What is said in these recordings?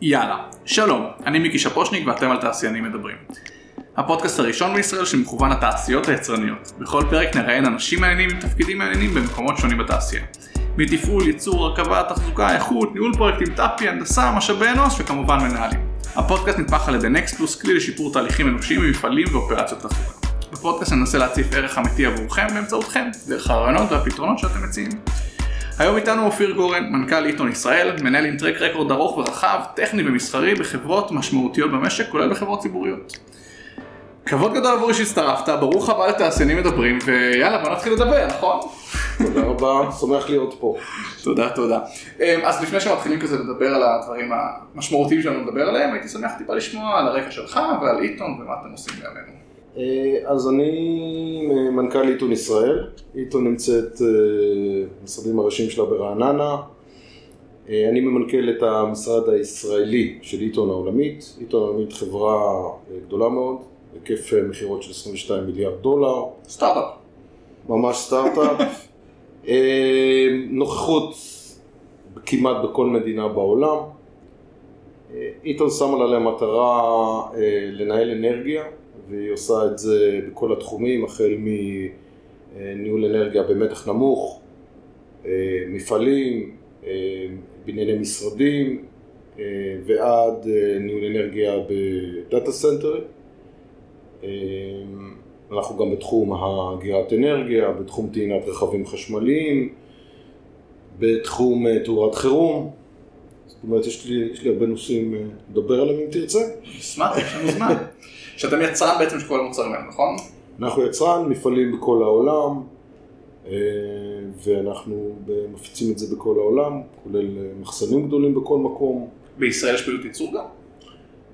יאללה, שלום, אני מיקי שפושניק ואתם על תעשיינים מדברים. הפודקאסט הראשון בישראל שמכוון לתעשיות היצרניות. בכל פרק נראיין אנשים מעניינים עם תפקידים מעניינים במקומות שונים בתעשייה. מתפעול, ייצור, הרכבה, תחזוקה, איכות, ניהול פרויקטים, טאפי, הנדסה, משאבי אנוש וכמובן מנהלים. הפודקאסט נתמך על ידי נקסט פלוס כלי לשיפור תהליכים אנושיים במפעלים ואופרציות תחזוקה. בפודקאסט ננסה להציף ערך אמיתי עבורכם באמצעותכם, דרך הרעיונות והפתרונות שאתם מציעים. היום איתנו אופיר גורן, מנכ"ל עיתון ישראל, מנהל עם טרק רקורד ארוך ורחב, טכני ומסחרי בחברות משמעותיות במשק, כולל בחברות ציבוריות. כבוד גדול עבורי שהצטרפת, ברוך הבא לתעשיינים מדברים, ויאללה בוא נתחיל לדבר, נכון? תודה רבה, שמח להיות פה. תודה, תודה. אמ, אז לפני שמתחילים כזה לדבר על הדברים המשמעותיים שלנו לדבר עליהם, הייתי שמח טיפה לשמוע על הרקע שלך ועל עיתון ומה אתם עושים בימינו. אה, אז אני מנכ"ל עיתון ישראל, עיתון נמצאת במשרדים אה, הראשיים שלה ברעננה. אה, אני ממנכ"ל את המשרד הישראלי של עיתון העולמית. עיתון העולמית חברה גדולה מאוד, היקף מכירות של 22 מיליארד דולר. סטארט-אפ. ממש סטארט-אפ. נוכחות כמעט בכל מדינה בעולם. עיתון שם לה למטרה לנהל אנרגיה. והיא עושה את זה בכל התחומים, החל מניהול אנרגיה במתח נמוך, אה, מפעלים, אה, בנייני משרדים אה, ועד ניהול אנרגיה ב data center. אנחנו גם בתחום אגירת אנרגיה, בתחום טעינת רכבים חשמליים, בתחום תאורת חירום. זאת אומרת, יש לי, יש לי הרבה נושאים לדבר עליהם אם תרצה. נשמח, יש לנו זמן. שאתם יצרן בעצם של כל המוצרים האלה, נכון? אנחנו יצרן, מפעלים בכל העולם, אה, ואנחנו מפיצים את זה בכל העולם, כולל אה, מחסנים גדולים בכל מקום. בישראל יש פעילות ייצור גם?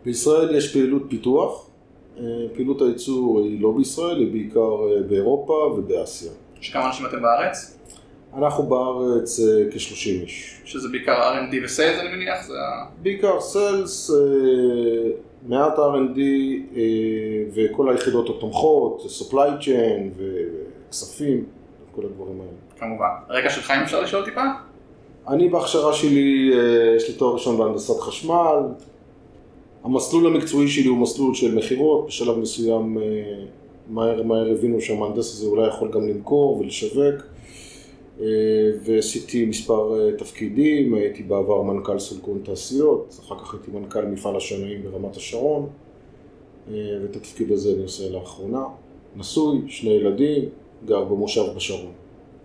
בישראל יש פעילות פיתוח. אה, פעילות הייצור היא לא בישראל, היא בעיקר באירופה ובאסיה. שכמה אנשים אתם בארץ? אנחנו בארץ כ-30 איש. שזה בעיקר R&D וסיילס אני מניח? זה... בעיקר סיילס, מעט R&D אה, וכל היחידות התומכות, supply chain וכספים, כל הדברים האלה. כמובן. רקע שלך אם אפשר לשאול טיפה? אני בהכשרה שלי, אה, יש לי תואר ראשון בהנדסת חשמל. המסלול המקצועי שלי הוא מסלול של מכירות, בשלב מסוים אה, מהר מהר הבינו שהמהנדס הזה אולי יכול גם למכור ולשווק. אה, ועשיתי מספר אה, תפקידים, הייתי בעבר מנכ"ל סולקון תעשיות, אחר כך הייתי מנכ"ל מפעל השנאים ברמת השרון, אה, ואת התפקיד הזה אני עושה לאחרונה. נשוי, שני ילדים, גר במושב בשרון.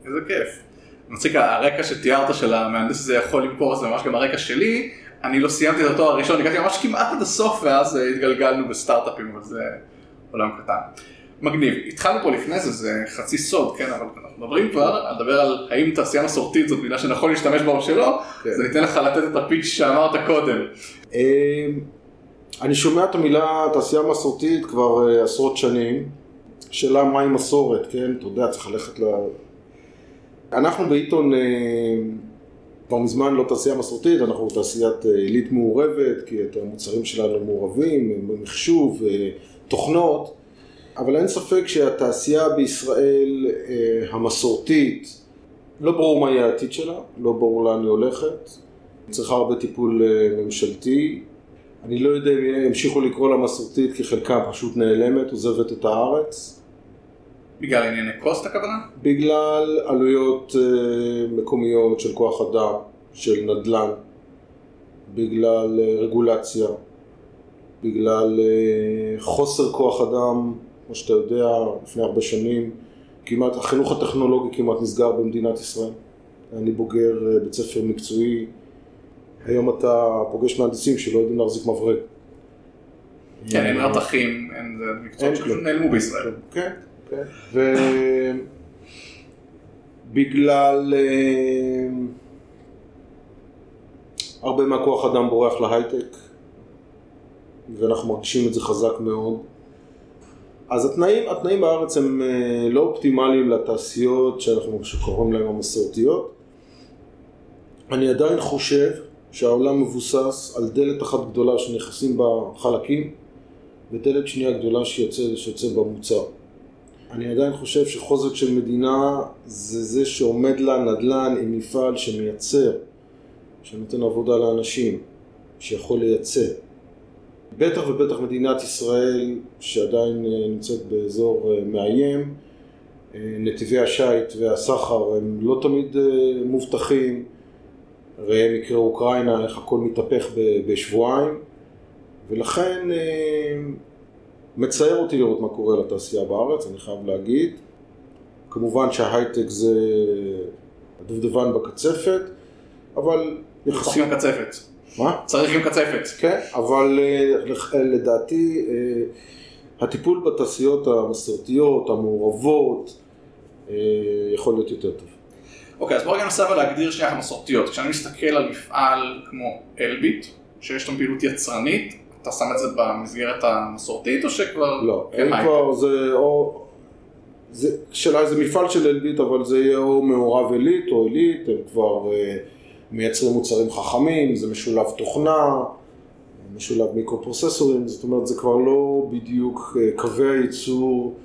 איזה כיף. מצחיק, הרקע שתיארת של המהנדס הזה יכול למכור, זה ממש גם הרקע שלי. אני לא סיימתי את התואר הראשון, הגעתי ממש כמעט עד הסוף, ואז התגלגלנו בסטארט-אפים, אבל זה עולם קטן. מגניב. התחלנו פה לפני זה, זה חצי סוד, כן, אבל אנחנו מדברים כבר, לדבר על האם תעשייה מסורתית זאת מילה שנכון להשתמש בה או שלא, כן. אז אני אתן לך לתת את הפיץ' שאמרת קודם. אמ, אני שומע את המילה תעשייה מסורתית כבר אה, עשרות שנים. שאלה מהי מסורת, כן? אתה יודע, צריך ללכת ל... אנחנו בעיתון אה, כבר מזמן לא תעשייה מסורתית, אנחנו תעשיית אה, עילית מעורבת, כי את המוצרים שלנו מעורבים, מחשוב, תוכנות. אבל אין ספק שהתעשייה בישראל אה, המסורתית, לא ברור מה יהיה העתיד שלה, לא ברור לאן היא הולכת, צריכה הרבה טיפול אה, ממשלתי. אני לא יודע אם ימשיכו לקרוא לה מסורתית כי חלקה פשוט נעלמת, עוזבת את הארץ. בגלל ענייני קוסט הכוונה? בגלל עלויות אה, מקומיות של כוח אדם, של נדל"ן, בגלל רגולציה, בגלל חוסר כוח אדם כמו שאתה יודע, לפני הרבה שנים, כמעט, החינוך הטכנולוגי כמעט נסגר במדינת ישראל. אני בוגר אה, בית ספר מקצועי, היום אתה פוגש מהנדסים שלא יודעים להחזיק מברג. כן, אין רתכים, אין מקצועות שפשוט נעלמו בישראל. כן, כן. ובגלל אה, הרבה מהכוח אדם בורח להייטק, ואנחנו מרגישים את זה חזק מאוד. אז התנאים, התנאים בארץ הם אה, לא אופטימליים לתעשיות שאנחנו קוראים להן המסורתיות. אני עדיין חושב שהעולם מבוסס על דלת אחת גדולה שנכנסים בה חלקים ודלת שנייה גדולה שיוצא, שיוצא בה מוצר. אני עדיין חושב שחוזק של מדינה זה זה שעומד לה נדל"ן עם מפעל שמייצר, שנותן עבודה לאנשים, שיכול לייצא. בטח ובטח מדינת ישראל, שעדיין אה, נמצאת באזור אה, מאיים, אה, נתיבי השיט והסחר הם לא תמיד מובטחים, ראה מקרה אוקראינה, איך הכל מתהפך בשבועיים, ולכן מצער אותי לראות מה קורה לתעשייה בארץ, אני חייב להגיד. כמובן שההייטק זה הדובדבן בקצפת, אבל יחסית... צריך עם קצפת. מה? צריך עם קצפת. כן, אבל אה, לדעתי אה, הטיפול בתעשיות המסורתיות, המעורבות, אה, יכול להיות יותר טוב. אוקיי, אז בואו רגע ננסה להגדיר שנייה המסורתיות. כשאני מסתכל על מפעל כמו אלביט, שיש לו פעילות יצרנית, אתה שם את זה במסגרת המסורתית או שכבר... לא, אין כבר, זה או... זה, שאלה זה מפעל של אלביט, אבל זה יהיה או מעורב עילית או עילית, הם כבר אה, מייצרים מוצרים חכמים, זה משולב תוכנה, משולב מיקרו-פרוססורים, זאת אומרת זה כבר לא בדיוק אה, קווי הייצור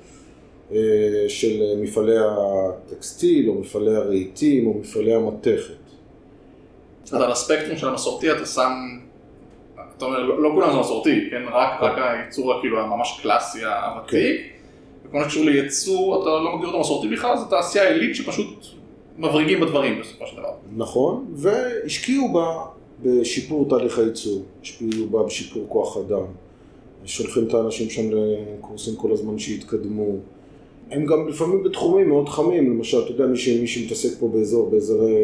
אה, של מפעלי הטקסטיל או מפעלי הרהיטים או מפעלי המתכת. אז על הספקטרום של המסורתי אתה שם אתה אומר, לא, לא כולם זה מסורתי, כן? רק, רק הייצור כאילו הממש קלאסי, הוותיק. כן. וכל מה שקשור לייצור, אתה לא מגדיר אותו מסורתי בכלל, זו תעשייה עילית שפשוט מבריגים בדברים בסופו של דבר. נכון, והשקיעו בה בשיפור תהליך הייצור, השקיעו בה בשיפור כוח אדם. שולחים את האנשים שם לקורסים כל הזמן שיתקדמו. הם גם לפעמים בתחומים מאוד חמים, למשל, אתה יודע, מי שמתעסק פה באזור, באזורי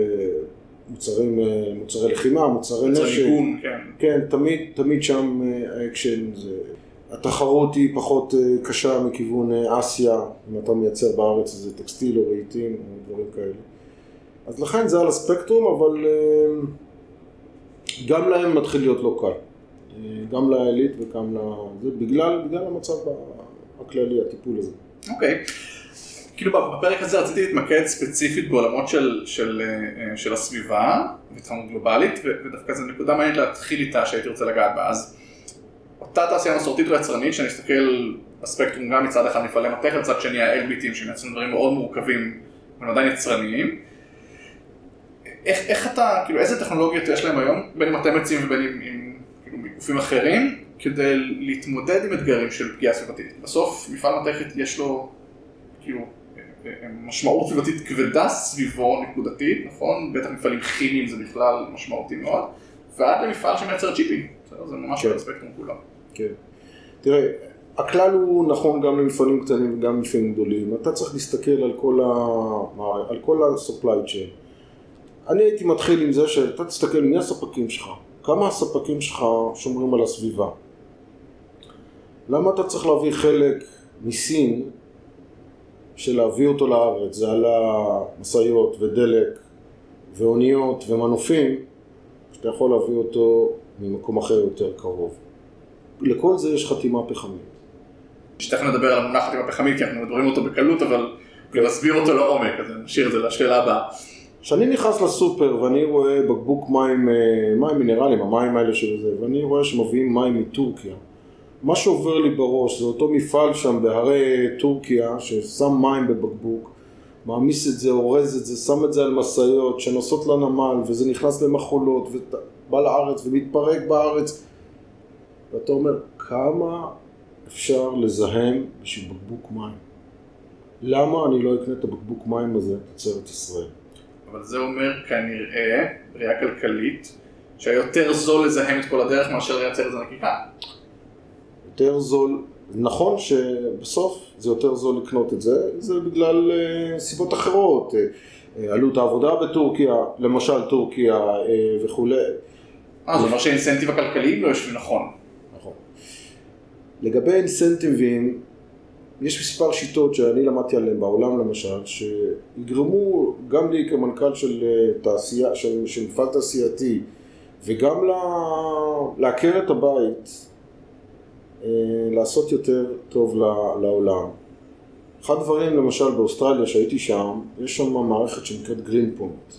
מוצרים, אה, מוצרי לחימה, מוצרי נשק. מוצרי מיגון, כן. כן, תמיד, תמיד שם אה, האקשן זה... התחרות היא פחות אה, קשה מכיוון אסיה, אם אתה מייצר בארץ איזה טקסטיל או רהיטים או דברים כאלה. אז לכן זה על הספקטרום, אבל גם להם מתחיל להיות לא קל. גם לעילית וגם ל... זה בגלל, בגלל המצב הכללי, הטיפול הזה. אוקיי. Okay. כאילו בפרק הזה רציתי להתמקד ספציפית בעולמות של, של, אה, של הסביבה, והתחממות גלובלית, ודווקא זו נקודה מעניינת להתחיל איתה שהייתי רוצה לגעת בה. אז אותה תעשייה מסורתית או יצרנית, שאני אסתכל בספקטרום גם מצד אחד מפעלי מתכת, מצד שני האלביטים שמייצרים דברים מאוד מורכבים, אבל עדיין יצרניים. איך, איך אתה, כאילו איזה טכנולוגיות יש להם היום, בין אם אתם מציעים ובין אם עם, כאילו, גופים אחרים, כדי להתמודד עם אתגרים של פגיעה סביבתית. בסוף מפעל מתכת יש לו, כאילו, משמעות סביבתית כבדה סביבו נקודתית, נכון? בטח מפעלים כימיים זה בכלל משמעותי מאוד, ועד למפעל שמייצר צ'יפים, זה ממש כן. הספקטרום כולו. כן. תראה, הכלל הוא נכון גם למפעלים קטנים וגם למפעלים גדולים. אתה צריך להסתכל על כל, ה... על כל ה-supply chain. אני הייתי מתחיל עם זה שאתה תסתכל מי הספקים שלך, כמה הספקים שלך שומרים על הסביבה. למה אתה צריך להביא חלק מסין של להביא אותו לארץ, זה על המשאיות ודלק ואוניות ומנופים, שאתה יכול להביא אותו ממקום אחר יותר קרוב. לכל זה יש חתימה פחמית. שתכף נדבר על המונח חתימה פחמית, כי אנחנו מדברים אותו בקלות, אבל נסביר אותו לעומק, אז נשאיר את זה לשאלה הבאה. כשאני נכנס לסופר ואני רואה בקבוק מים, אה, מים מינרליים, המים האלה של זה, ואני רואה שמביאים מים מטורקיה, מה שעובר לי בראש זה אותו מפעל שם בהרי טורקיה ששם מים בבקבוק, מעמיס את זה, אורז את זה, שם את זה על משאיות שנוסעות לנמל וזה נכנס למחולות ובא לארץ ומתפרק בארץ ואתה אומר כמה אפשר לזהם בשביל בקבוק מים? למה אני לא אקנה את הבקבוק מים הזה תוצרת ישראל? אבל זה אומר כנראה, בראייה כלכלית, שהיותר זול לזהם את כל הדרך מאשר לייצר את זה נקיקה. יותר זול, נכון שבסוף זה יותר זול לקנות את זה, זה בגלל uh, סיבות אחרות, uh, עלות העבודה בטורקיה, למשל טורקיה וכולי. אה, זה אומר שהאינסנטיב הכלכליים לא יושבים נכון. נכון. לגבי אינסנטיבים, יש מספר שיטות שאני למדתי עליהן בעולם למשל, שיגרמו גם לי כמנכ"ל של תעשייה, של, של מפעל תעשייתי, וגם לעקר את הבית אה, לעשות יותר טוב לעולם. אחד הדברים, למשל באוסטרליה שהייתי שם, יש שם מערכת שנקראת גרין פונט.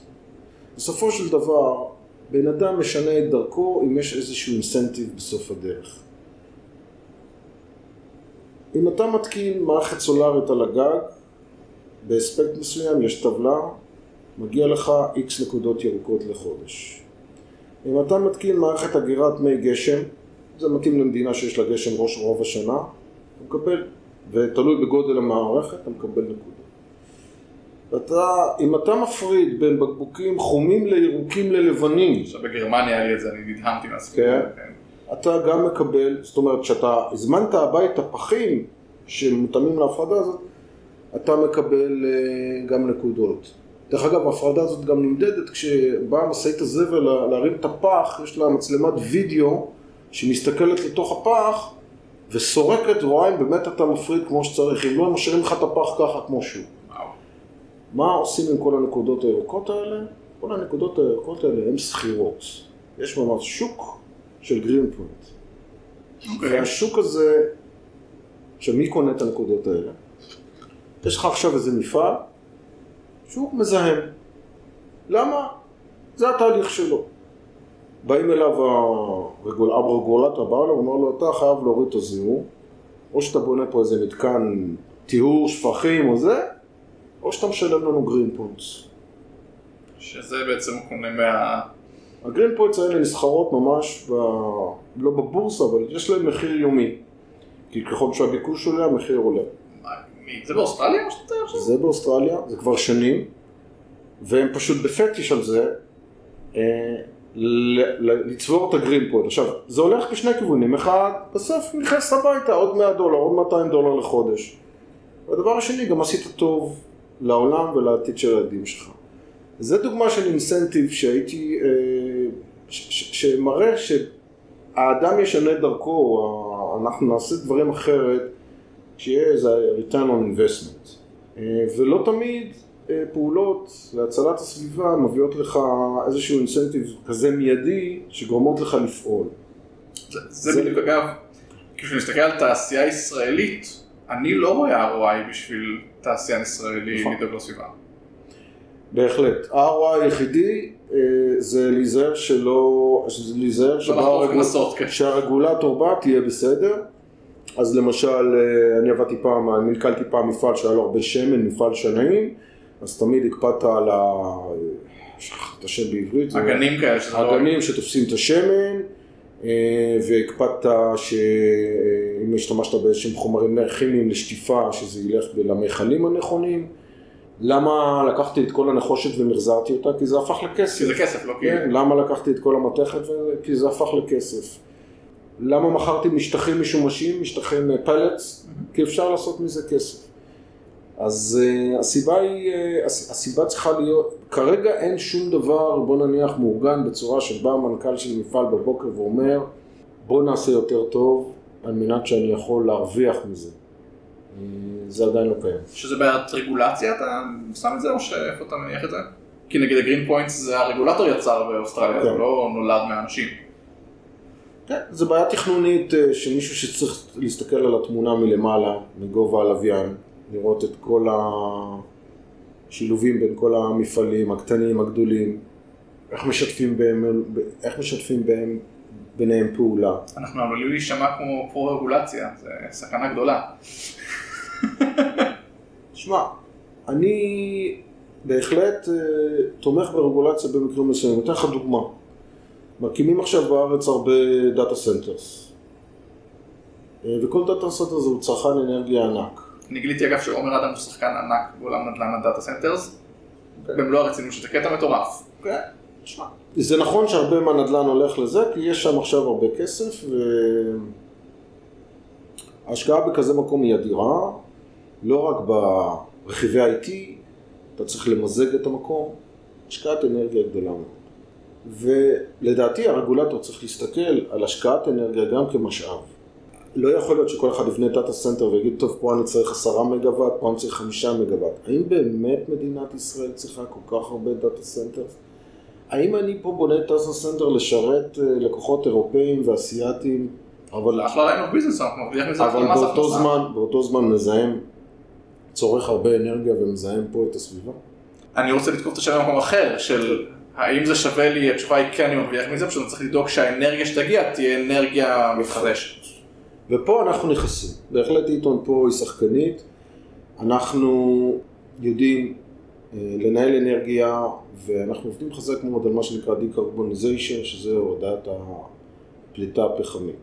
בסופו של דבר, בן אדם משנה את דרכו אם יש איזשהו אינסנטיב בסוף הדרך. אם אתה מתקין מערכת סולארית על הגג, באספקט מסוים יש טבלה, מגיע לך איקס נקודות ירוקות לחודש. אם אתה מתקין מערכת אגירת מי גשם, זה מתאים למדינה שיש לה גשם ראש רוב השנה, אתה מקבל, ותלוי בגודל המערכת, אתה מקבל נקודה. אתה, אם אתה מפריד בין בקבוקים חומים לירוקים ללבנים, עכשיו בגרמניה היה לי את זה, אני נדהמתי מהסיפור. כן. אתה גם מקבל, זאת אומרת, כשאתה הזמנת הביתה פחים שמותאמים להפרדה הזאת, אתה מקבל אה, גם נקודות. דרך אגב, ההפרדה הזאת גם נמדדת כשבאה משאית הזבל לה- להרים את הפח, יש לה מצלמת וידאו שמסתכלת לתוך הפח וסורקת, רואה אם באמת אתה מפריד כמו שצריך, אם לא, הם משאירים לך את הפח ככה כמו שהוא. מה עושים עם כל הנקודות הירוקות האלה? כל הנקודות הירוקות האלה הן שכירות. יש ממש שוק של גרין פוינט. אוקיי. והשוק הזה, עכשיו מי קונה את הנקודות האלה? יש לך עכשיו איזה מפעל שהוא מזהם. למה? זה התהליך שלו. באים אליו הרגול, הרגולטור, בא אליו ואומר לו, אתה חייב להוריד את הזיהום, או שאתה בונה פה איזה מתקן טיהור שפכים או זה, או שאתה משלם לנו green points. שזה בעצם קונה מה... ה green points האלה נסחרות ממש, ב... לא בבורסה, אבל יש להם מחיר יומי. כי ככל שהביקוש עולה, המחיר עולה. מה, זה באוסטרליה או שאתה עכשיו? זה באוסטרליה, זה כבר שנים, והם פשוט בפטיש על זה, אה, לצבור את הגרין פוינט. עכשיו, זה הולך בשני כיוונים, אחד, בסוף נכנס הביתה עוד 100 דולר, עוד 200 דולר לחודש. והדבר השני, גם עשית טוב לעולם ולעתיד של הילדים שלך. זה דוגמה של אינסנטיב שהייתי, אה, שמראה שהאדם ישנה דרכו, אנחנו נעשה דברים אחרת, שיהיה איזה return on investment. אה, ולא תמיד אה, פעולות להצלת הסביבה מביאות לך איזשהו אינסנטיב כזה מיידי שגורמות לך לפעול. זה- זה זה- בדיוק אגב, כשאני מסתכל על תעשייה ישראלית, אני לא רואה ROI בשביל תעשיין ישראלי נכון. לדאוג לסביבה. בהחלט. ה-ROI היחידי זה להיזהר שלא, זה להיזהר לא כן. שהרגולטור בא תהיה בסדר. אז למשל, אה, אני עבדתי פעם, אני נתקלתי פעם מפעל שהיה לו הרבה שמן, מפעל שנאים, אז תמיד הקפדת על ה... את השם בעברית. אגנים כאלה לא... אגנים שתופסים את השמן, אה, והקפדת שאם השתמשת באיזשהם חומרים כימיים לשטיפה, שזה ילך למכלים הנכונים. למה לקחתי את כל הנחושת ומחזרתי אותה? כי זה הפך לכסף. כי זה כסף, לא כי... כן, למה לקחתי את כל המתכת? כי זה הפך לכסף. למה מכרתי משטחים משומשים, משטחים פלטס? כי אפשר לעשות מזה כסף. אז uh, הסיבה היא, uh, הס- הסיבה צריכה להיות, כרגע אין שום דבר, בוא נניח, מאורגן בצורה שבא המנכ"ל של מפעל בבוקר ואומר, בוא נעשה יותר טוב על מנת שאני יכול להרוויח מזה. זה עדיין לא קיים. שזה בעיית רגולציה אתה שם את זה או שאיפה אתה מניח את זה? כי נגיד הגרין פוינטס זה הרגולטור יצר באוסטרליה, זה כן. לא נולד מהאנשים. כן, זה בעיה תכנונית אה, שמישהו שצריך להסתכל על התמונה מלמעלה, מגובה הלוויין, לראות את כל השילובים בין כל המפעלים, הקטנים, הגדולים, איך משתפים בהם, איך משתפים בהם, ביניהם פעולה. אנחנו עלולים להישמע כמו פרו רגולציה, זה סכנה גדולה. שמע, אני בהחלט אה, תומך ברגולציה במקרים מסוימים. אתן לך דוגמה. מקימים עכשיו בארץ הרבה data centers. וכל data center זה הוא צרכן אנרגיה ענק. אני גיליתי אגב שעומר אדם הוא שחקן ענק בעולם נדל"ן ה data centers, במלוא הרצינות שזה קטע מטורף. כן, תשמע. זה נכון שהרבה מהנדל"ן הולך לזה, כי יש שם עכשיו הרבה כסף, וההשקעה בכזה מקום היא אדירה, לא רק ברכיבי IT, אתה צריך למזג את המקום, השקעת אנרגיה גדולה מאוד. ולדעתי הרגולטור צריך להסתכל על השקעת אנרגיה גם כמשאב. לא יכול להיות שכל אחד יבנה data center ויגיד, טוב, פה אני צריך עשרה מגוואט, פה אני צריך חמישה מגוואט. האם באמת מדינת ישראל צריכה כל כך הרבה data center? האם אני פה בונה data center לשרת אה, לקוחות אירופאים ואסייתים, אבל, אחלה line of business, אנחנו מרוויח מזה אבל באותו. זמן, באותו זמן מזהם, צורך הרבה אנרגיה ומזהם פה את הסביבה? אני רוצה לתקוף את השאלה במקום אחר, של האם זה שווה לי, התשובה היא כן, אני מרוויח מזה, פשוט אני צריך לדאוג שהאנרגיה שתגיע תהיה אנרגיה מתחדשת. ופה אנחנו נכנסים. בהחלט Eaton פה היא שחקנית. אנחנו יודעים לנהל אנרגיה, ואנחנו עובדים חזק מאוד על מה שנקרא Decarbonization, שזה הורדת הפליטה הפחמית.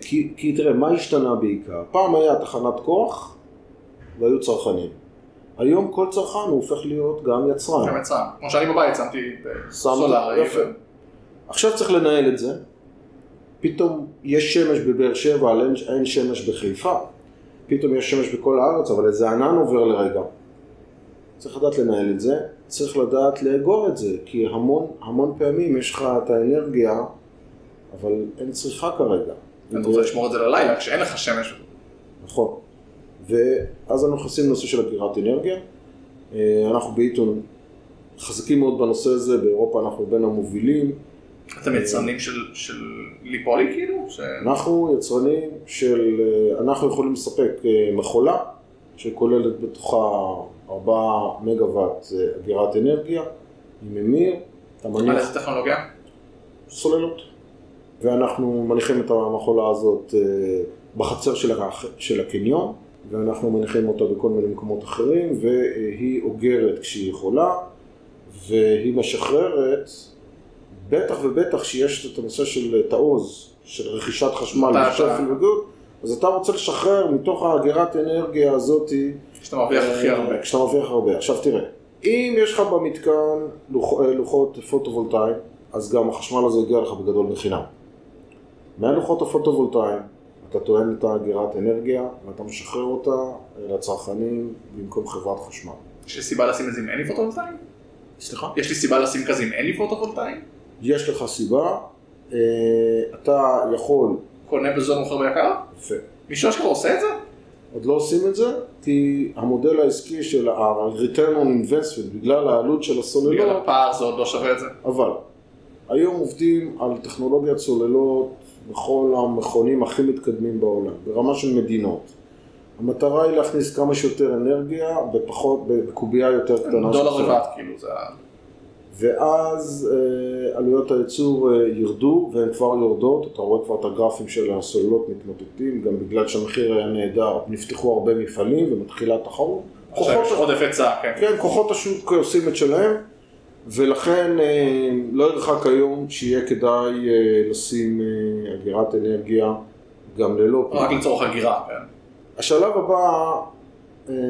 כי, כי תראה, מה השתנה בעיקר? פעם היה תחנת כוח והיו צרכנים. היום כל צרכן הוא הופך להיות גם יצרן. גם יצרן. כמו שאני בבית שמתי סולארי. יפה. עכשיו צריך לנהל את זה. פתאום יש שמש בבאר שבע, אין, אין שמש בחיפה. פתאום יש שמש בכל הארץ, אבל איזה ענן עובר לרגע. צריך לדעת לנהל את זה, צריך לדעת לאגור את זה, כי המון, המון פעמים יש לך את האנרגיה, אבל אין צריכה כרגע. אתה רוצה לשמור את זה ללילה כשאין לך שמש. נכון. ואז אנחנו נכנסים לנושא של אגירת אנרגיה. אה, אנחנו באיתון חזקים מאוד בנושא הזה, באירופה אנחנו בין המובילים. אתם יצרנים של, של ליפולי כאילו? ש... אנחנו יצרנים של, אה, אנחנו יכולים לספק אה, מכולה שכוללת בתוכה 4 מגוואט אגירת אנרגיה עם אמיר. על איזה טכנולוגיה? סוללות. ואנחנו מניחים את המכולה הזאת בחצר של הקניון. ואנחנו מניחים אותה בכל מיני מקומות אחרים, והיא אוגרת כשהיא יכולה, והיא משחררת, בטח ובטח שיש את הנושא של תעוז, של רכישת חשמל ושפל וגוד, אז אתה רוצה לשחרר מתוך האגירת אנרגיה הזאתי, כשאתה מרוויח הכי הרבה. כשאתה מרוויח הרבה. עכשיו תראה, אם יש לך במתקן לוח, לוחות פוטו-וולטאיים, אז גם החשמל הזה יגיע לך בגדול בחינם. מהלוחות הפוטו-וולטאיים אתה טוען את האגירת אנרגיה ואתה משחרר אותה לצרכנים במקום חברת חשמל. יש לי סיבה לשים את זה אם אין לי פוטו-וולטאים? סליחה? יש לי סיבה לשים כזה אם אין לי פוטו-וולטאים? יש לך סיבה, אה, אתה יכול... קונה בזול מוכר ביקר? יפה. מישהו אשכרה עושה את זה? עוד לא עושים את זה, כי המודל העסקי של ה-return on investment, בגלל העלות של הסוללות... בגלל הפער זה עוד לא שווה את זה. אבל, היום עובדים על טכנולוגיית סוללות בכל המכונים הכי מתקדמים בעולם, ברמה של מדינות. המטרה היא להכניס כמה שיותר אנרגיה בפחות, בקובייה יותר קטנה. דולר לבד, כאילו, זה ה... ואז אה, עלויות הייצור אה, ירדו, והן כבר יורדות, אתה רואה כבר את הגרפים של הסוללות מתמוטטים, גם בגלל שהמחיר היה נהדר, נפתחו הרבה מפעלים ומתחילה תחרות. עכשיו יש עודף היצע, כן. כן, כוחות השוק עושים את שלהם. ולכן אה, לא ירחק היום שיהיה כדאי אה, לשים אה, אגירת אנרגיה גם ללא... רק לצורך אגירה, כן. השלב הבא,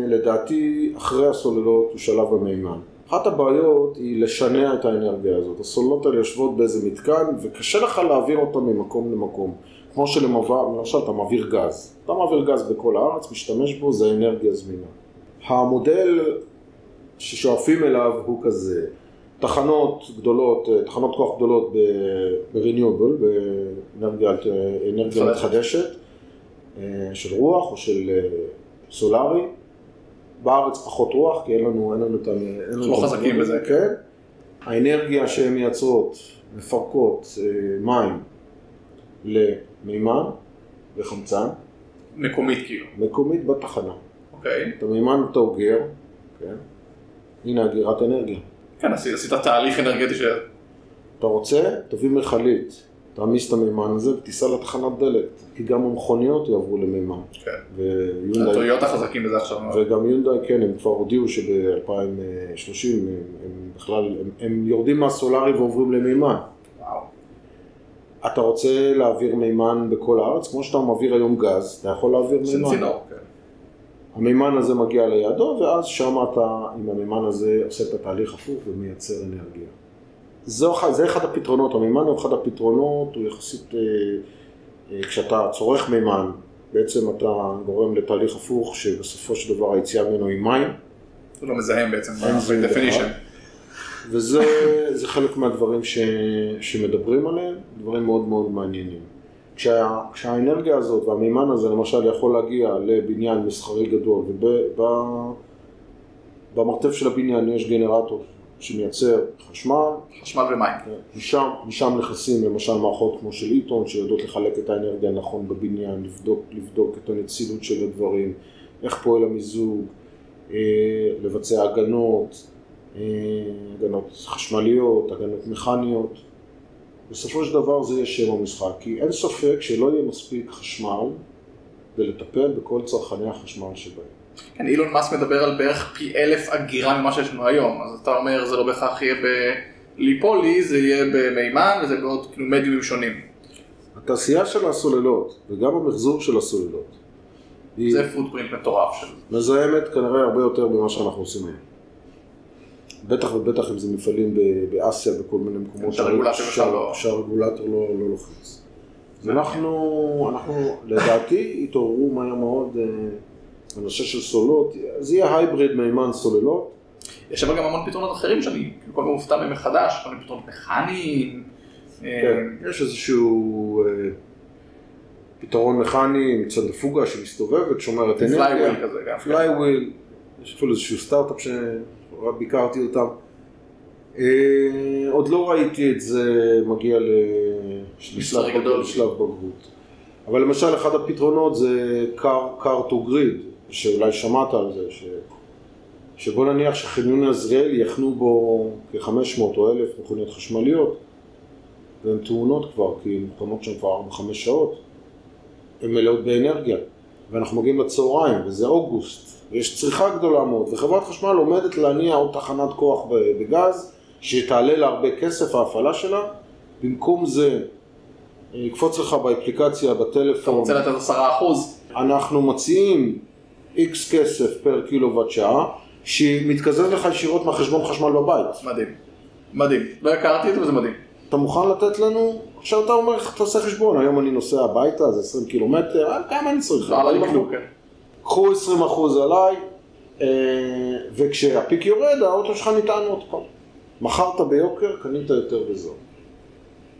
לדעתי, אחרי הסוללות, הוא שלב המימן. אחת הבעיות היא לשנע את האנרגיה הזאת. הסוללות האלה יושבות באיזה מתקן, וקשה לך להעביר אותה ממקום למקום. כמו שלמשל אתה מעביר גז. אתה מעביר גז בכל הארץ, משתמש בו, זה אנרגיה זמינה. המודל ששואפים אליו הוא כזה, תחנות גדולות, אה, תחנות כוח גדולות ב-renewable, באנרגיה מתחדשת, אה, של רוח או של אה, סולארי. בארץ פחות רוח, כי אין לנו, אין לנו את ה... אנחנו לא חזקים בזה. כן. האנרגיה שהן מייצרות, מפרקות מים למימן וחמצן. מקומית כאילו. מקומית בתחנה. אוקיי. את המימן אתה אוגר, כן. הנה אגירת אנרגיה. כן, עשית תהליך אנרגטי ש... אתה רוצה, תביא מכלית, תעמיס את המימן הזה ותיסע לתחנת דלק, כי גם המכוניות יעברו למימן. כן. הטויוטה חזקים בזה עכשיו. וגם יונדאי, כן, הם כבר הודיעו שב-2030 הם, הם בכלל, הם, הם יורדים מהסולארי ועוברים למימן. וואו. אתה רוצה להעביר מימן בכל הארץ, כמו שאתה מעביר היום גז, אתה יכול להעביר מימן. של צינור, כן. המימן הזה מגיע ליעדו, ואז שם אתה עם המימן הזה עושה את התהליך הפוך ומייצר אנרגיה. זו, זה אחד הפתרונות, המימן הוא אחד הפתרונות, הוא יחסית, אה, אה, כשאתה צורך מימן, בעצם אתה גורם לתהליך הפוך, שבסופו של דבר היציאה ממנו היא מים. זה לא מזהם בעצם, ב-definition. וזה חלק מהדברים ש, שמדברים עליהם, דברים מאוד מאוד מעניינים. כשה, כשהאנרגיה הזאת והמימן הזה למשל יכול להגיע לבניין מסחרי גדול ובמרתף של הבניין יש גנרטור שמייצר חשמל. חשמל ומים. כן, משם, משם נכנסים למשל מערכות כמו של עיתון שיודעות לחלק את האנרגיה נכון בבניין, לבדוק, לבדוק את הנצילות של הדברים, איך פועל המיזוג, אה, לבצע הגנות, אה, הגנות חשמליות, הגנות מכניות. בסופו של דבר זה יהיה שם המשחק, כי אין ספק שלא יהיה מספיק חשמל ולטפל בכל צרכני החשמל שבהם. כן, אילון מאסק מדבר על בערך פי אלף אגירה ממה שיש לנו היום, אז אתה אומר זה לא בהכרח יהיה בליפולי, זה יהיה במימן וזה בעוד כאילו מדיומים שונים. התעשייה של הסוללות וגם המחזור של הסוללות היא זה פוטפרינט מטורף של זה. מזהמת כנראה הרבה יותר ממה שאנחנו עושים היום. בטח ובטח אם זה מפעלים באסיה בכל מיני מקומות שהרגולטור לא- שהרגולטור לא, לא לוחץ. אז אנחנו, אנחנו לדעתי התעוררו מהר מאוד בנושא של סוללות, זה יהיה הייבריד מימן סוללות, יש אבל גם המון פתרונות אחרים שאני כל הזמן מופתע מהם מחדש, כל מיני פתרונות מכניים. אה, כן, יש איזשהו אה, פתרון מכני עם צנטריפוגה שמסתובבת, שומרת אנרגיה. flywheel כזה גם. flywheel, יש אפילו איזשהו סטארט-אפ שביקרתי אותם. אה, עוד לא ראיתי את זה מגיע לשלב בגרות- גדול. לשלב בגרות. אבל למשל אחד הפתרונות זה car, car to grid, שאולי שמעת על זה, ש... שבוא נניח שחניון עזריאל יחנו בו כ-500 או 1,000 מכוניות חשמליות, והן טעונות כבר, כי הן מוקמות שם כבר 4-5 שעות, הן מלאות באנרגיה, ואנחנו מגיעים לצהריים, וזה אוגוסט, ויש צריכה גדולה מאוד, וחברת חשמל עומדת להניע עוד תחנת כוח בגז, שתעלה לה הרבה כסף ההפעלה שלה, במקום זה יקפוץ לך באפליקציה, אתה בטלפון, רוצה לתת עשרה אחוז, אנחנו מציעים איקס כסף פר קילוואט שעה, שמתקזז לך ישירות מהחשבון חשמל בבית. מדהים. מדהים. לא הכרתי את זה וזה מדהים. אתה מוכן לתת לנו, עכשיו אתה אומר, תעשה חשבון, היום אני נוסע הביתה, זה 20 קילומטר, אה, כמה אני צריך? לא עלה לי 40%. כלום, כן. קחו 20 אחוז עליי, אה, וכשהפיק יורד, האוטו שלך נטען עוד פעם. מכרת ביוקר, קנית יותר בזול.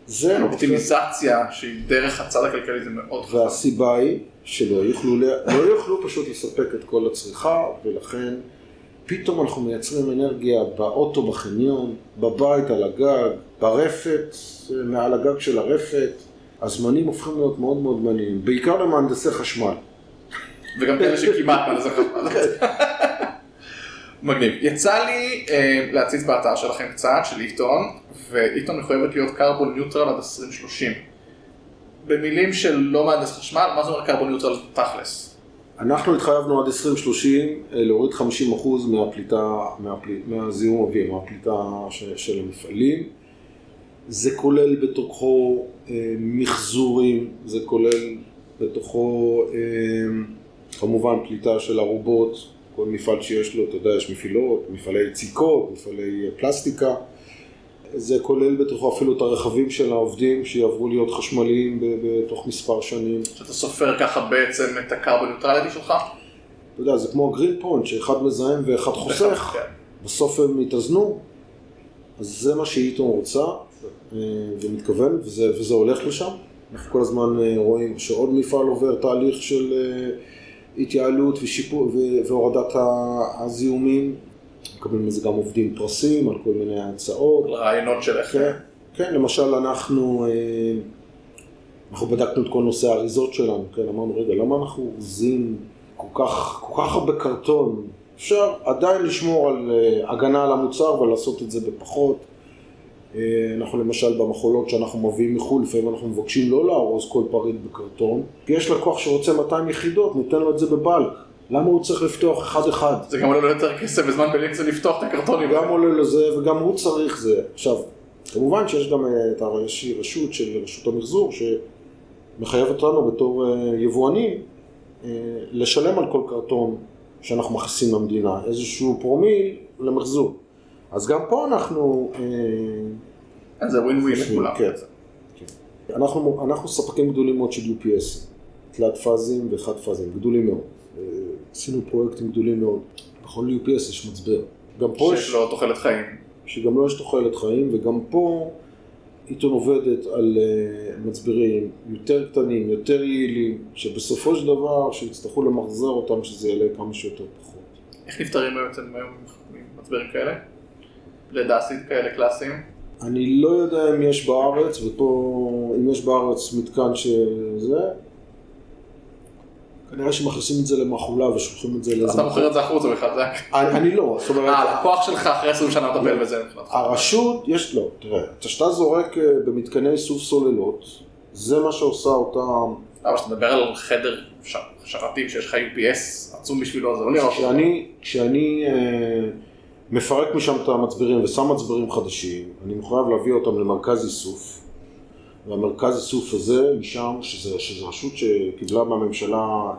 זה אופטימיזציה שהיא דרך הצד הכלכלי זה מאוד חשוב. והסיבה היא שלא יוכלו, לא יוכלו פשוט לספק את כל הצריכה, ולכן פתאום אנחנו מייצרים אנרגיה באוטו בחניון, בבית על הגג, ברפת, מעל הגג של הרפת. הזמנים הופכים להיות מאוד מאוד מעניינים, בעיקר למהנדסי חשמל. וגם כאלה שכמעט מנסה חשמל. מגניב. יצא לי אה, להציץ באתר שלכם קצת, של עיתון, ועיתון מחויבת להיות קרבון ניוטרל עד 2030. במילים של לא מהנדס חשמל, מה זה אומר קרבון ניוטרל תכלס? אנחנו התחייבנו עד 2030 אה, להוריד 50% מהפליטה, מהפליט, מהזיהום אוויר, מהפליטה ש, של המפעלים. זה כולל בתוכו אה, מחזורים, זה כולל בתוכו אה, כמובן פליטה של ארובות, כל מפעל שיש לו, אתה יודע, יש מפעילות, מפעלי יציקות, מפעלי אה, פלסטיקה. זה כולל בתוכו אפילו את הרכבים של העובדים שיעברו להיות חשמליים בתוך מספר שנים. שאתה סופר ככה בעצם את ה carbon neutrality שלך? אתה יודע, זה כמו green point, שאחד מזהם ואחד חוסך, כן. בסוף הם יתאזנו. אז זה מה ש Eaton רוצה אה, ומתכוון, וזה, וזה הולך לשם. אנחנו כל הזמן אה, רואים שעוד מפעל עובר תהליך של אה, התייעלות ושיפור והורדת הזיהומים. מקבלים מזה גם עובדים פרסים על כל מיני הצעות. רעיונות של איך... כן, כן, למשל אנחנו, אה, אנחנו בדקנו את כל נושא האריזות שלנו, כן, אמרנו, רגע, למה אנחנו אורזים כל כך, כל כך הרבה קרטון? אפשר עדיין לשמור על אה, הגנה על המוצר ולעשות את זה בפחות. אה, אנחנו למשל במחולות שאנחנו מביאים מחו"ל, לפעמים אנחנו מבקשים לא לארוז כל פריט בקרטון, כי יש לקוח שרוצה 200 יחידות, ניתן לו את זה בבלק. למה הוא צריך לפתוח אחד-אחד? זה גם עולה לו יותר כסף וזמן בלינקס לפתוח את הקרטונים. גם עולה לזה וגם הוא צריך זה. עכשיו, כמובן שיש גם אה, את איזושהי רשות של רשות המחזור שמחייבת אותנו בתור אה, יבואנים אה, לשלם על כל קרטון שאנחנו מכניסים למדינה, איזשהו פרומיל למחזור. אז גם פה אנחנו, אה, זה ווין ווין כן. לכולם. כן. אנחנו, אנחנו ספקים גדולים מאוד של UPS, תלת פאזים וחד פאזים, גדולים מאוד. עשינו פרויקטים גדולים מאוד. בכל UPS יש מצבר. גם פה יש... שיש לו תוחלת חיים. שגם לו יש תוחלת חיים, וגם פה עיתון עובדת על אה, מצברים יותר קטנים, יותר יעילים, שבסופו של דבר, שיצטרכו למחזר אותם, שזה יעלה כמה שיותר פחות. איך נפטרים בעצם היום ממצברים כאלה? לדסית כאלה קלאסיים? אני לא יודע אם יש בארץ, ופה, אם יש בארץ מתקן שזה, כנראה שמכניסים את זה למחולה ושולחים את זה לאיזה... אתה מוכר את זה החוצה בכלל, זה אני, לא, זאת אומרת, אה, הלקוח שלך אחרי 20 שנה מטפל בזה מבחינתך. הרשות, יש לו, תראה, כשאתה זורק אה, במתקני איסוף סוללות, זה מה שעושה אותם אבל כשאתה מדבר על חדר שרתים שיש לך UPS עצום בשבילו, זה לא נראה. כשאני, כשאני אה, מפרק משם את המצברים ושם מצברים חדשים, אני מחויב להביא אותם למרכז איסוף. והמרכז איסוף הזה, משם, שזה, שזה רשות שקיבלה מהממשלה אה,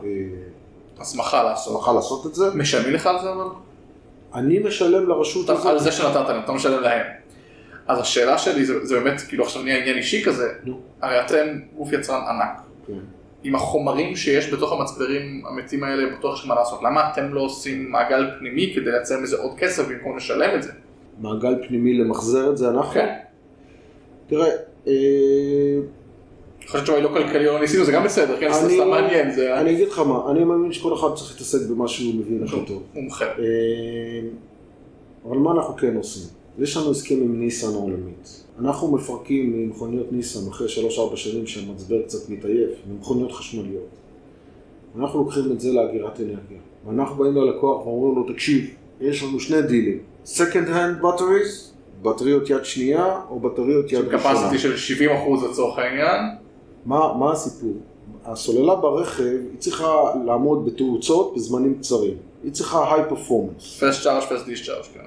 הסמכה לעשות. הסמכה לעשות את זה, משלמים לך על זה אבל? אני משלם לרשות אתה- על הזאת. זה שנתת להם, אתה משלם להם. אז השאלה שלי זה, זה באמת, כאילו עכשיו נהיה עניין אישי כזה, נו. הרי אתם גוף יצרן ענק. כן. עם החומרים שיש בתוך המצברים המתים האלה, בטוח יש מה לעשות. למה אתם לא עושים מעגל פנימי כדי לייצר מזה עוד כסף במקום לשלם את זה? מעגל פנימי למחזר את זה אנחנו? כן. תראה, אה, חושב שהתשובה היא לא כלכלי או לא ניסינו, זה גם בסדר, כן? זה סתם מעניין, אני אגיד לך מה, אני מאמין שכל אחד צריך להתעסק במה שהוא מבין הכי טוב. מומחה. אה, אבל מה אנחנו כן עושים? יש לנו הסכם עם ניסן העולמית. אנחנו מפרקים ממכוניות ניסן אחרי 3-4 שנים שהמצבר קצת מתעייף, ממכוניות חשמליות. אנחנו לוקחים את זה לאגירת אנרגיה. ואנחנו באים ללקוח ואומרים לו, תקשיב, יש לנו שני דילים. Second hand batteries, בטריות יד שנייה או בטריות יד ראשונה. קפסיטי של 70% לצורך העניין, מה, מה הסיפור? הסוללה ברכב, היא צריכה לעמוד בתאוצות בזמנים קצרים. היא צריכה high performance. פסט צ'ארג' פסט דיסצ'ארג', כן.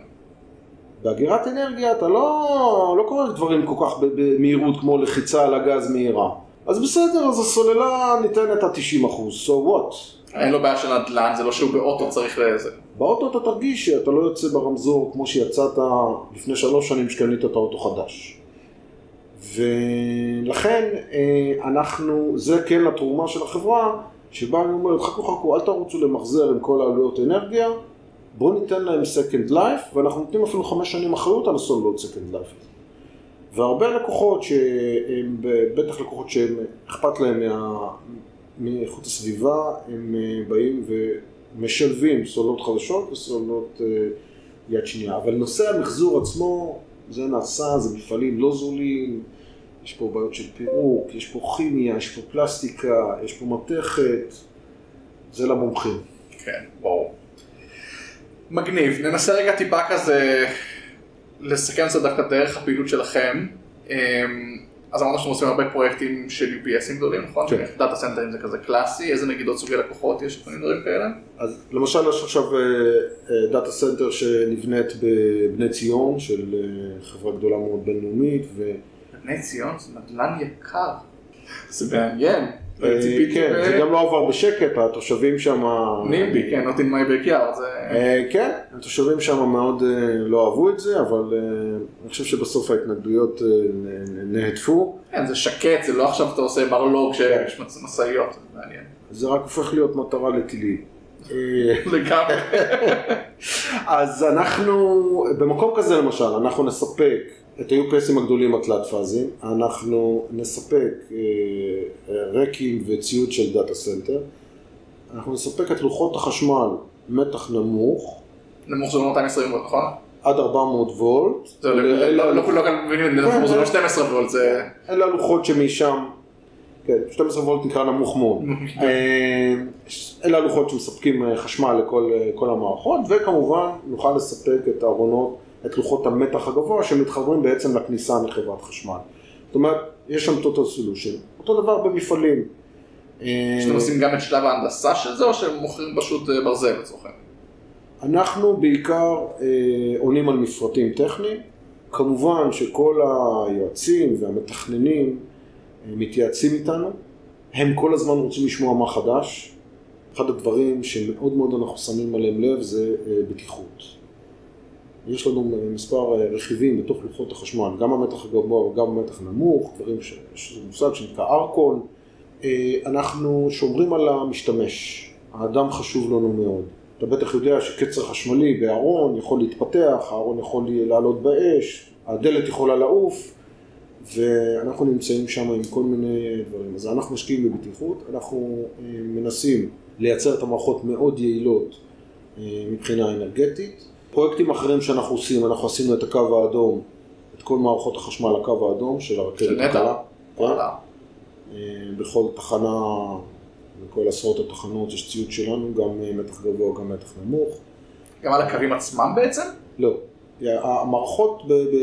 באגירת אנרגיה אתה לא, לא קורא דברים כל כך במהירות כמו לחיצה על הגז מהירה. אז בסדר, אז הסוללה ניתנת עד 90 אחוז, so what? אין לו בעיה של נדל"ן, זה לא שהוא באוטו צריך לזה. באוטו אתה תרגיש שאתה לא יוצא ברמזור כמו שיצאת לפני שלוש שנים שקנית את האוטו חדש. ולכן אה, אנחנו, זה כן התרומה של החברה, שבה אני אומרת, חכו חכו, אל תרוצו למחזר עם כל העלויות אנרגיה, בואו ניתן להם second life, ואנחנו נותנים אפילו חמש שנים אחריות על הסוללות second life. והרבה לקוחות שהם, בטח לקוחות שהם אכפת להם מה, מאיכות הסביבה, הם אה, באים ומשלבים סוללות חדשות וסוללות אה, יד שנייה. אבל נושא המחזור עצמו, זה נעשה, זה מפעלים לא זולים, יש פה בעיות של פירוק, יש פה כימיה, יש פה פלסטיקה, יש פה מתכת, זה למומחים. כן, ברור. מגניב, ננסה רגע טיפה כזה לסכם קצת דווקא דרך הפעילות שלכם. אמ, אז אמרנו שאתם עושים הרבה פרויקטים של UPS ים גדולים, נכון? כן. data center ים זה כזה קלאסי, איזה נגיד עוד סוגי לקוחות יש, כל מיני דברים כאלה? אז למשל יש עכשיו data center שנבנית בבני ציון של אה, חברה גדולה מאוד בינלאומית, ו... בני ציון זה נדל"ן יקר. זה מעניין. אה, כן, זה גם לא עבר בשקט, התושבים שם... NIMBY, כן, not in my backyard. אה, כן, התושבים שם מאוד אה, לא אהבו את זה, אבל אה, אני חושב שבסוף ההתנגדויות אה, נהדפו. כן, זה שקט, זה לא עכשיו אתה עושה מרלוג כן. שיש משאיות, זה מעניין. זה רק הופך להיות מטרה לטילים. אה, לגמרי. אז אנחנו, במקום כזה למשל, אנחנו נספק את ה-UPS ים הגדולים התלת פאזים, אנחנו נספק אה, אה, רקים וציוד של data center, אנחנו נספק את לוחות החשמל מתח נמוך, נמוך זה לא 220 וולט, נכון? עד 400 וולט, לא- לא לא כולם מבינים, זה לא 12 וולט, זה... אלה הלוחות שמשם, כן, 12 וולט נקרא נמוך מאוד. אה, אלה הלוחות שמספקים אה, חשמל לכל אה, כל המערכות, וכמובן נוכל לספק את הארונות, את לוחות המתח הגבוה שמתחברים בעצם לכניסה מחברת חשמל. זאת אומרת, יש שם total solution. אותו דבר במפעלים. שאתם עושים גם את שלב ההנדסה של זה, או שהם מוכרים פשוט ברזל לצורך העניין? אנחנו בעיקר עונים על מפרטים טכניים. כמובן שכל היועצים והמתכננים מתייעצים איתנו. הם כל הזמן רוצים לשמוע מה חדש. אחד הדברים שמאוד מאוד אנחנו שמים עליהם לב זה אה, בטיחות. יש לנו מספר אה, רכיבים בתוך לוחות החשמל, גם המתח הגבוה וגם המתח הנמוך, דברים ש... יש מושג שנקרא ארקון. אה, אנחנו שומרים על המשתמש, האדם חשוב לנו מאוד. אתה בטח יודע שקצר חשמלי בארון יכול להתפתח, הארון יכול לעלות באש, הדלת יכולה לעוף, ואנחנו נמצאים שם עם כל מיני דברים. אז אנחנו משקיעים בבטיחות, אנחנו אה, מנסים לייצר את המערכות מאוד יעילות אה, מבחינה אנרגטית. פרויקטים אחרים שאנחנו עושים, אנחנו עשינו את הקו האדום, את כל מערכות החשמל לקו האדום של הרכבת של נת"ע? הקלה. אה, בכל תחנה, בכל עשרות התחנות יש ציוד שלנו, גם אה, מתח גבוה, גם מתח נמוך. גם על הקווים עצמם בעצם? לא. המערכות,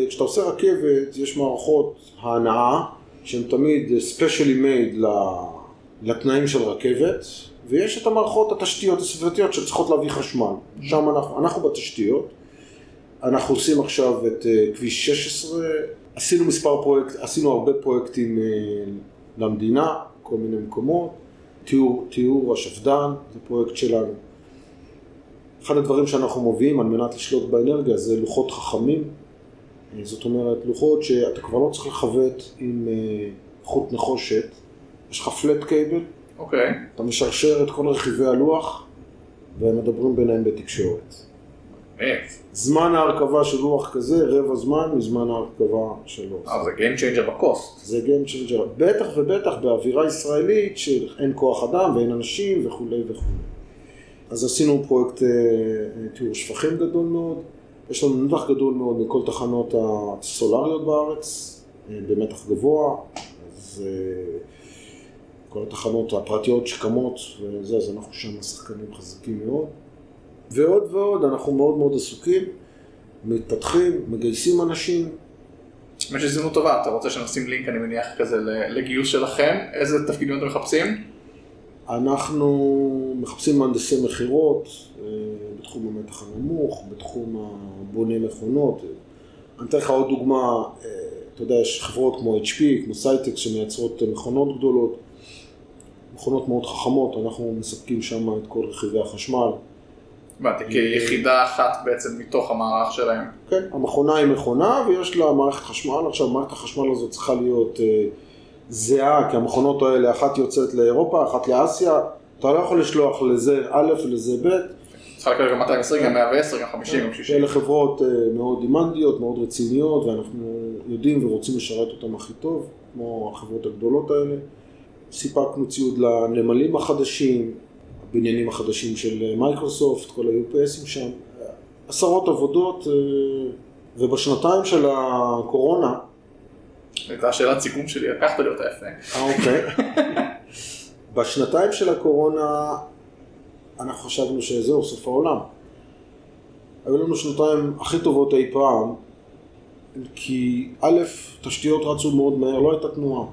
כשאתה עושה רכבת, יש מערכות ההנעה שהן תמיד made ל- לתנאים של רכבת, ויש את המערכות התשתיות הסביבתיות שצריכות להביא חשמל. שם אנחנו, אנחנו בתשתיות. אנחנו עושים עכשיו את אה, כביש 16, עשינו מספר פרויקט, עשינו הרבה פרויקטים אה, למדינה, כל מיני מקומות. תיאור, תיאור השפד"ן, זה פרויקט שלנו. אחד הדברים שאנחנו מביאים על מנת לשלוט באנרגיה זה לוחות חכמים. אה, זאת אומרת, לוחות שאתה כבר לא צריך לכבט עם חוט נחושת, יש לך פלט קייבל, אוקיי. Okay. אתה משרשר את כל רכיבי הלוח והם מדברים ביניהם בתקשורת. זמן ההרכבה של לוח כזה, רבע זמן מזמן ההרכבה שלו. אה, זה Game Changer בקוסט. זה Game Changer, בטח ובטח באווירה ישראלית שאין כוח אדם ואין אנשים וכולי וכולי. אז עשינו פרויקט אה, תיאור שפכים גדול מאוד, יש לנו נתח גדול מאוד מכל תחנות הסולריות בארץ, אה, במתח גבוה, אז כל התחנות הפרטיות שקמות וזה, אז אנחנו שם שחקנים חזקים מאוד. ועוד ועוד, אנחנו מאוד מאוד עסוקים, מתפתחים, מגייסים אנשים. האמת שהזדמנות טובה, אתה רוצה שנשים לינק, אני מניח, כזה לגיוס שלכם? איזה תפקידים אתם מחפשים? אנחנו מחפשים מהנדסי מכירות אה, בתחום המתח הנמוך, בתחום הבוני מכונות. אני אתן לך עוד דוגמה, אה, אתה יודע, יש חברות כמו HP, כמו סייטקס שמייצרות מכונות גדולות, מכונות מאוד חכמות, אנחנו מספקים שם את כל רכיבי החשמל. הבנתי, כיחידה אחת בעצם מתוך המערך שלהם. כן, המכונה היא מכונה ויש לה מערכת חשמל, עכשיו מערכת החשמל הזאת צריכה להיות אה, זהה, כי המכונות האלה, אחת יוצאת לאירופה, אחת לאסיה, אתה לא יכול לשלוח לזה א' ולזה ב'. צריכה לקבל גם 220, גם 110, גם 50, גם 60. אלה חברות אה, מאוד דימנדיות, מאוד רציניות, ואנחנו יודעים ורוצים לשרת אותן הכי טוב, כמו החברות הגדולות האלה. סיפקנו ציוד לנמלים החדשים, הבניינים החדשים של מייקרוסופט, כל ה-UPSים שם, עשרות עבודות, אה, ובשנתיים של הקורונה... הייתה שאלת סיכום שלי, לקחת לי אותה יפה. אה, אוקיי. בשנתיים של הקורונה אנחנו חשבנו שזהו, סוף העולם. היו לנו שנתיים הכי טובות אי פעם, כי א', תשתיות רצו מאוד מהר, לא הייתה תנועה.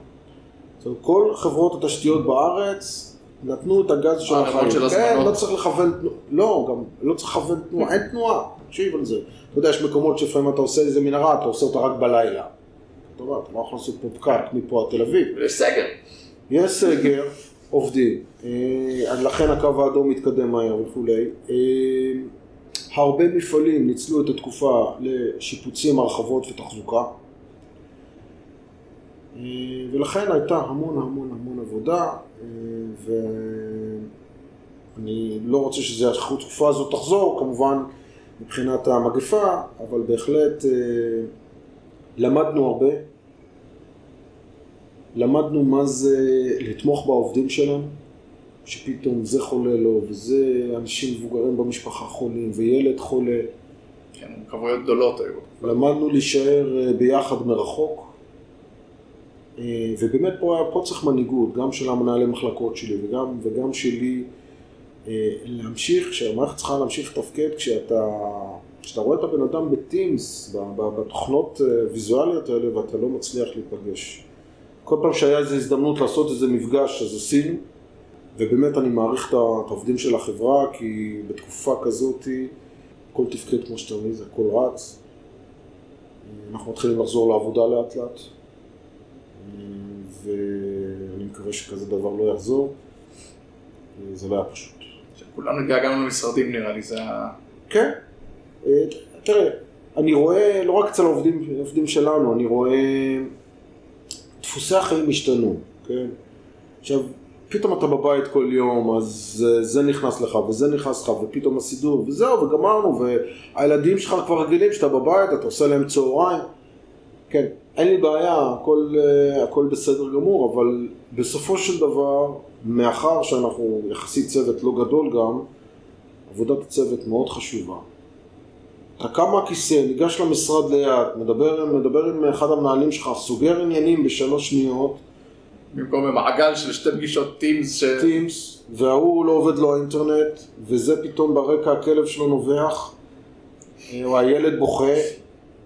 כל חברות התשתיות בארץ נתנו את הגז של החיים. כן, לא צריך לכוון, לא, גם לא צריך לכוון תנועה, אין תנועה, תקשיב על זה. אתה יודע, יש מקומות שלפעמים אתה עושה איזה מנהרה, אתה עושה אותה רק בלילה. אתה יודע, אתה לא יכול לעשות פה פקק מפה עד תל אביב. יש סגר. יש סגר, עובדים. אה, לכן הקו האדום מתקדם מהר וכולי. אה, הרבה מפעלים ניצלו את התקופה לשיפוצים, הרחבות ותחזוקה. אה, ולכן הייתה המון המון המון עבודה, ואני לא רוצה שהתקופה הזאת תחזור, כמובן מבחינת המגפה, אבל בהחלט למדנו הרבה. למדנו מה זה לתמוך בעובדים שלנו, שפתאום זה חולה לו, וזה אנשים מבוגרים במשפחה חולים, וילד חולה. כן, מורכבויות גדולות היו. למדנו להישאר ביחד מרחוק. אה, ובאמת פה, פה צריך מנהיגות, גם של המנהלי מחלקות שלי וגם, וגם שלי, אה, להמשיך, שהמערכת צריכה להמשיך לתפקד כשאתה, כשאתה רואה את הבן אדם בטימס, בתוכנות אה, ויזואליות האלה ואתה לא מצליח להיפגש. כל פעם שהיה איזו הזדמנות לעשות איזה מפגש אז עשינו, ובאמת אני מעריך את העובדים של החברה כי בתקופה כזאת הכל תפקד כמו שאתה מבין, הכל רץ. אנחנו מתחילים לחזור לעבודה לאט לאט. ואני מקווה שכזה דבר לא יחזור. זה לא היה פשוט. כולנו התגעגענו למשרדים נראה לי, זה ה... כן. אה, תראה, אני רואה, לא רק אצל העובדים, העובדים שלנו, אני רואה דפוסי החיים השתנו, כן? עכשיו, פתאום אתה בבית כל יום, אז זה נכנס לך וזה נכנס לך, ופתאום הסידור, וזהו, וגמרנו, והילדים שלך כבר רגילים שאתה בבית, אתה עושה להם צהריים. כן, אין לי בעיה, הכל, אה, הכל בסדר גמור, אבל בסופו של דבר, מאחר שאנחנו יחסית צוות לא גדול גם, עבודת הצוות מאוד חשובה. אתה קם מהכיסא, ניגש למשרד ליד, מדבר, מדבר עם אחד המנהלים שלך, סוגר עניינים בשלוש שניות. במקום במעגל של שתי פגישות טימס ש... טימס, וההוא לא עובד לו האינטרנט, וזה פתאום ברקע הכלב שלו נובח, או הילד בוכה,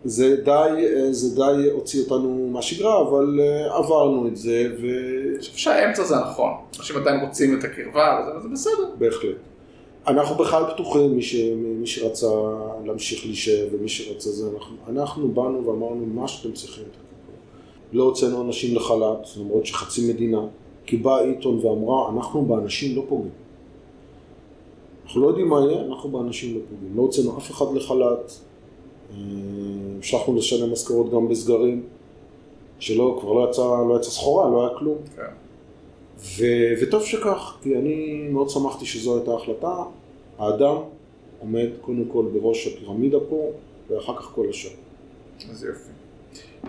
זה די, אה, זה די הוציא אותנו מהשגרה, אבל אה, עברנו את זה, אני חושב שהאמצע זה הנכון. אנשים עדיין רוצים את הקרבה, וזה- בסדר. ובהחלט. אנחנו בכלל פתוחים, מי, ש... מי שרצה להמשיך להישאר ומי שרצה זה, אנחנו, אנחנו באנו ואמרנו מה שאתם צריכים. לא הוצאנו אנשים לחל"ת, למרות שחצי מדינה, כי בא עיתון ואמרה, אנחנו באנשים לא פוגעים. אנחנו לא יודעים מה יהיה, אנחנו באנשים לא פוגעים. לא הוצאנו אף אחד לחל"ת, אה, המשכנו לשלם משכורות גם בסגרים, שלא, כבר לא יצא, לא יצא סחורה, לא היה כלום. כן. ו... וטוב שכך, כי אני מאוד שמחתי שזו הייתה ההחלטה. האדם עומד קודם כל בראש הפירמידה פה, ואחר כך כל השאר. אז יופי.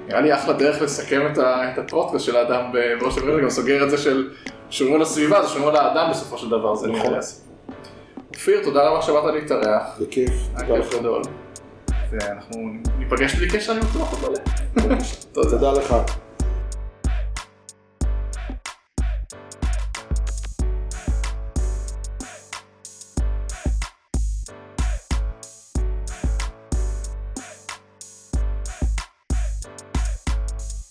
נראה לי אחלה דרך לסכם את, ה, את הפודקאסט של האדם בראש הברית, גם סוגר את זה של שומרים על הסביבה, זה שומרים על האדם בסופו של דבר, זה נכון. אופיר, תודה רבה שבאת להתארח, בכיף, תודה כיף לך. גדול. ואנחנו ניפגש בלי קשר, אני בטוח. תודה. תודה לך.